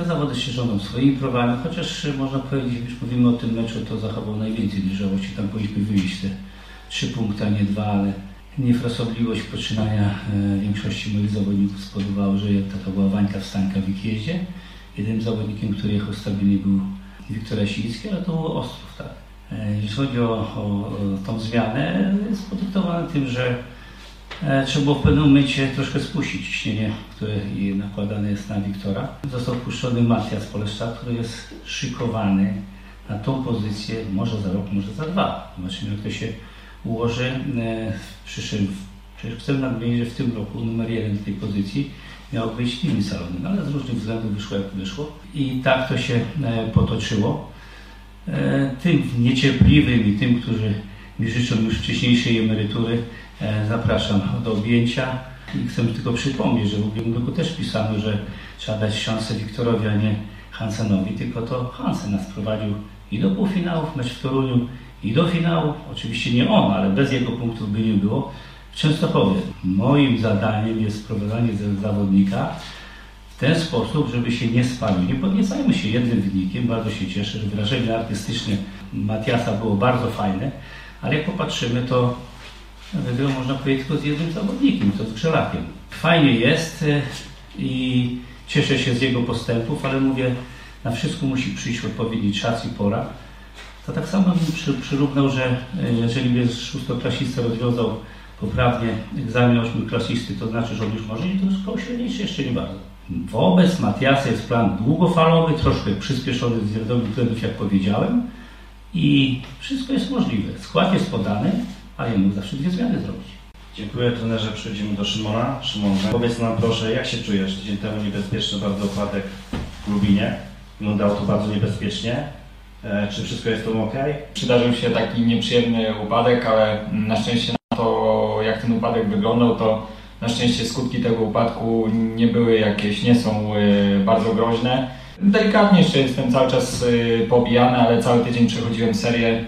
Te zawody się rządzą swoimi prawami, chociaż można powiedzieć, już mówimy o tym meczu, to zachował najwięcej dojrzałości. Tam powinniśmy wyjść te trzy punkty, a nie dwa, ale niefrasobliwość poczynania e, większości moich zawodników spowodowała, że taka była Wańka Wstańka w Wikieździe. Jedynym zawodnikiem, który jechał stabilnie był Wiktor Rasiński, ale to był Ostrów, tak. E, Jeśli chodzi o, o, tą zmianę, jest podyktowane tym, że e, trzeba było w pewnym momencie troszkę spuścić ciśnienie, które nakładane jest na Wiktora. Został wpuszczony Matias Poleszczak, który jest szykowany na tą pozycję może za rok, może za dwa. Zobaczymy, jak to się ułoży e, w przyszłym. Przecież chcę nadmienić, że w tym roku numer jeden tej pozycji miał być Lili Salonen, ale z różnych względów wyszło jak wyszło. I tak to się e, potoczyło. E, Tym niecierpliwym i tym, którzy mi życzą już wcześniejszej emerytury, e, zapraszam do objęcia. I chcę tylko przypomnieć, że w ubiegłym roku też pisano, że trzeba dać szansę Wiktorowi, a nie Hansenowi, tylko to Hansen nas prowadził i do półfinałów, mecz w Toruniu, i do finału. Oczywiście nie on, ale bez jego punktów by nie było. W Częstochowie moim zadaniem jest sprowadzanie zawodnika w ten sposób, żeby się nie spalił. Nie podniecajmy się jednym wynikiem, bardzo się cieszę, że wyrażenie artystyczne Matiasa było bardzo fajne, ale jak popatrzymy, to wygrał można powiedzieć tylko z jednym zawodnikiem, to z Grzelakiem. Fajnie jest e, i cieszę się z jego postępów, ale mówię, na wszystko musi przyjść odpowiedni czas i pora. To tak samo bym przy, przyrównał, że e, jeżeli by szóstoklasista rozwiązał poprawnie egzamin ośmioklasisty, to znaczy, że on już może i to szkoły średniejsze jeszcze nie bardzo. Wobec Matiasa jest plan długofalowy, troszkę przyspieszony z wiadomych względów, jak powiedziałem i wszystko jest możliwe. Skład jest podany, a ja mógł zawsze dwie zmiany zrobić. Dziękuję trenerze. Przechodzimy do Szymona. Szymon, powiedz nam proszę, jak się czujesz? Tydzień temu niebezpieczny bardzo upadek w Lubinie. Wyglądało to bardzo niebezpiecznie. E, czy wszystko jest tam ok? Przydarzył się taki nieprzyjemny upadek, ale na szczęście na to, jak ten upadek wyglądał, to na szczęście skutki tego upadku nie były jakieś, nie są y, bardzo groźne. Delikatnie jeszcze jestem cały czas y, pobijany, ale cały tydzień przechodziłem serię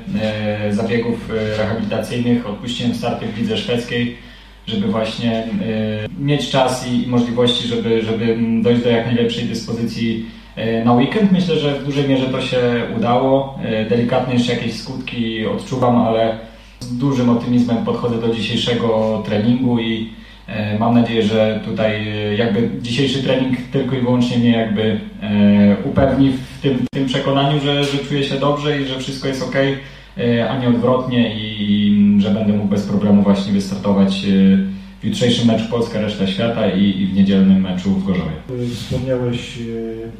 y, zabiegów y, rehabilitacyjnych. Odpuściłem starty w lidze szwedzkiej, żeby właśnie mieć czas i, możliwości, żeby, żeby dojść do jak najlepszej dyspozycji na weekend. Myślę, że w dużej mierze to się udało. Delikatnie jeszcze jakieś skutki odczuwam, ale z dużym optymizmem podchodzę do dzisiejszego treningu i mam nadzieję, że tutaj e, jakby dzisiejszy trening tylko i wyłącznie mnie jakby e, upewni w tym, w tym przekonaniu, że, że czuję się dobrze i że wszystko jest ok, a nie odwrotnie i że będę mógł bez problemu właśnie wystartować w jutrzejszym meczu Polska Reszta Świata i, i w niedzielnym meczu w Gorzowie. Wspomniałeś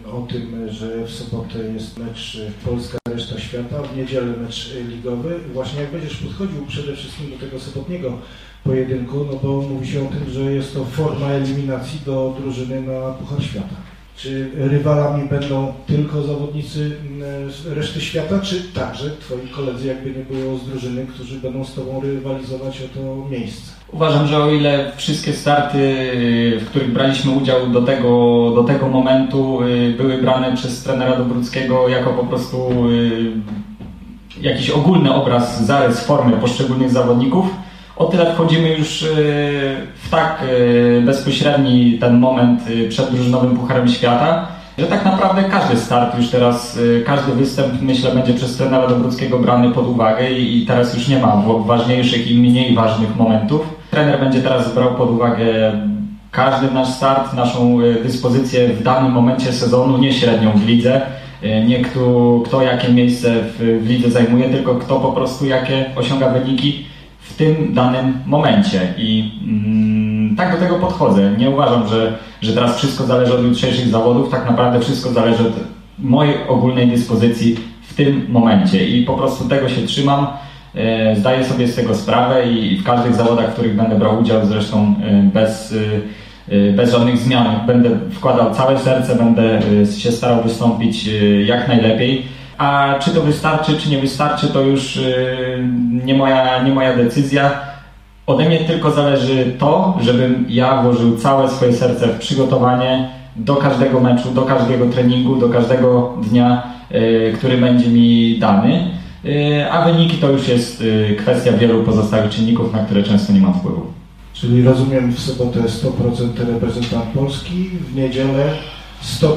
e, o tym, że w sobotę jest mecz e, Polska Reszta Świata, w niedzielę mecz e, ligowy. Właśnie jak będziesz podchodził przede wszystkim do tego sobotniego pojedynku, no bo mówi się o tym, że jest to forma eliminacji do drużyny na Puchar Świata. Czy rywalami będą tylko zawodnicy mm, z reszty świata, czy także twoi koledzy, jakby nie było z drużyny, którzy będą z tobą rywalizować o to miejsce? Uważam, że o ile wszystkie starty, y, w których braliśmy udział do tego, do tego momentu, y, były brane przez trenera Dobruckiego jako po prostu y, jakiś ogólny obraz, zarys formy poszczególnych zawodników, o tyle wchodzimy już w tak bezpośredni ten moment przed drużynowym Pucharem Świata, że tak naprawdę każdy start już teraz, każdy występ myślę będzie przez trenera Dobruckiego brany pod uwagę i teraz już nie ma wa- ważniejszych i mniej ważnych momentów. Trener będzie teraz brał pod uwagę każdy nasz start, naszą dyspozycję w danym momencie sezonu, nie średnią w lidze, nie kto, kto jakie miejsce w, w lidze zajmuje, tylko kto po prostu jakie osiąga wyniki w tym danym momencie. I mm, tak do tego podchodzę. Nie uważam, że, że teraz wszystko zależy od jutrzejszych zawodów, tak naprawdę wszystko zależy od mojej ogólnej dyspozycji w tym momencie i po prostu tego się trzymam. E, Zdaję sobie z tego sprawę i w każdych zawodach, w których będę brał udział, zresztą e, bez, e, bez żadnych zmian, będę wkładał całe serce, będę się starał wystąpić jak najlepiej. A czy to wystarczy, czy nie wystarczy, to już e, nie moja, nie moja decyzja. Ode mnie tylko zależy to, żebym ja włożył całe swoje serce w przygotowanie do każdego meczu, do każdego treningu, do każdego dnia, e, który będzie mi dany. E, A wyniki to już jest kwestia wielu pozostałych czynników, na które często nie mam wpływu. Czyli rozumiem w sobotę 100% reprezentant Polski, w niedzielę 100%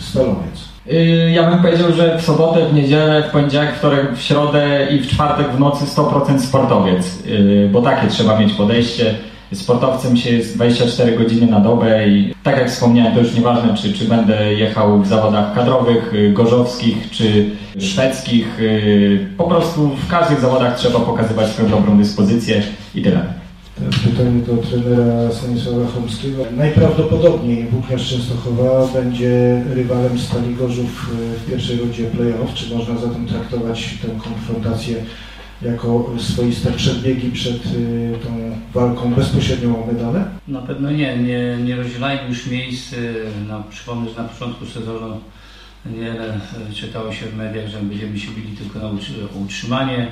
Stalowiec. Y, Ja bym powiedział, że w sobotę, w niedzielę, w poniedziałek, wtorek, w środę i w czwartek w nocy 100% sportowiec, y, bo takie trzeba mieć podejście. Sportowcem się jest 24 godziny na dobę i tak jak wspomniałem, to już nieważne, czy, czy będę jechał w zawodach kadrowych, y, gorzowskich, czy szwedzkich. Po prostu w każdych zawodach trzeba pokazywać swoją dobrą dyspozycję i tyle. Pytanie do trenera Stanisława Chomskiego. Najprawdopodobniej Włókniarz Częstochowa będzie rywalem Stali Gorzów e, w pierwszej rundzie play-off. Czy można zatem traktować tę konfrontację jako swoiste przedbiegi przed e, tą walką bezpośrednią o medale? Na pewno nie, nie, nie rozdzielajmy już miejsc. y, Na, przypomnę, że na początku sezonu wiele czytało się w mediach, że będziemy się bili tylko na utrzymanie.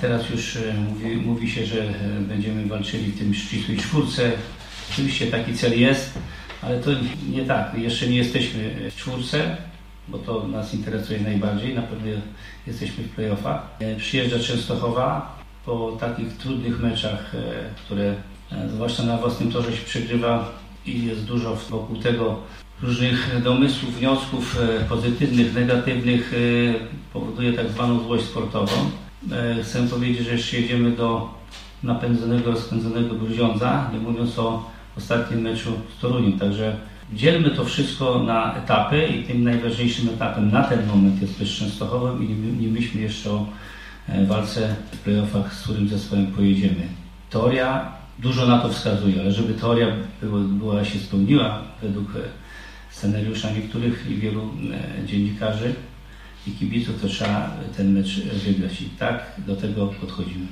Teraz już y, mówi, mówi się, że y, będziemy walczyli w tym ścisłej czwórce. Oczywiście taki cel jest, ale to nie tak. Jeszcze nie jesteśmy w czwórce, bo to nas interesuje najbardziej. Na pewno jesteśmy w playoffach. Przyjeżdża Częstochowa po takich trudnych meczach, które E, Zwłaszcza na własnym torze się przegrywa i jest dużo wokół tego różnych domysłów, wniosków e, pozytywnych, negatywnych, e, powoduje tak zwaną złość sportową. E, Chcę powiedzieć, że jeszcze jedziemy do napędzonego, rozpędzonego Gruziądza, nie mówiąc o ostatnim meczu z Toruniem. Także dzielmy to wszystko na etapy i tym najważniejszym etapem na ten moment jest mecz z Częstochowem i nie, nie myślmy jeszcze o e, walce w playoffach, z którym zespołem pojedziemy. Teoria dużo na to wskazuje, ale żeby teoria była, była się spełniła według e, scenariusza niektórych i wielu dziennikarzy i kibiców, to trzeba ten mecz wygrać i tak do tego podchodzimy.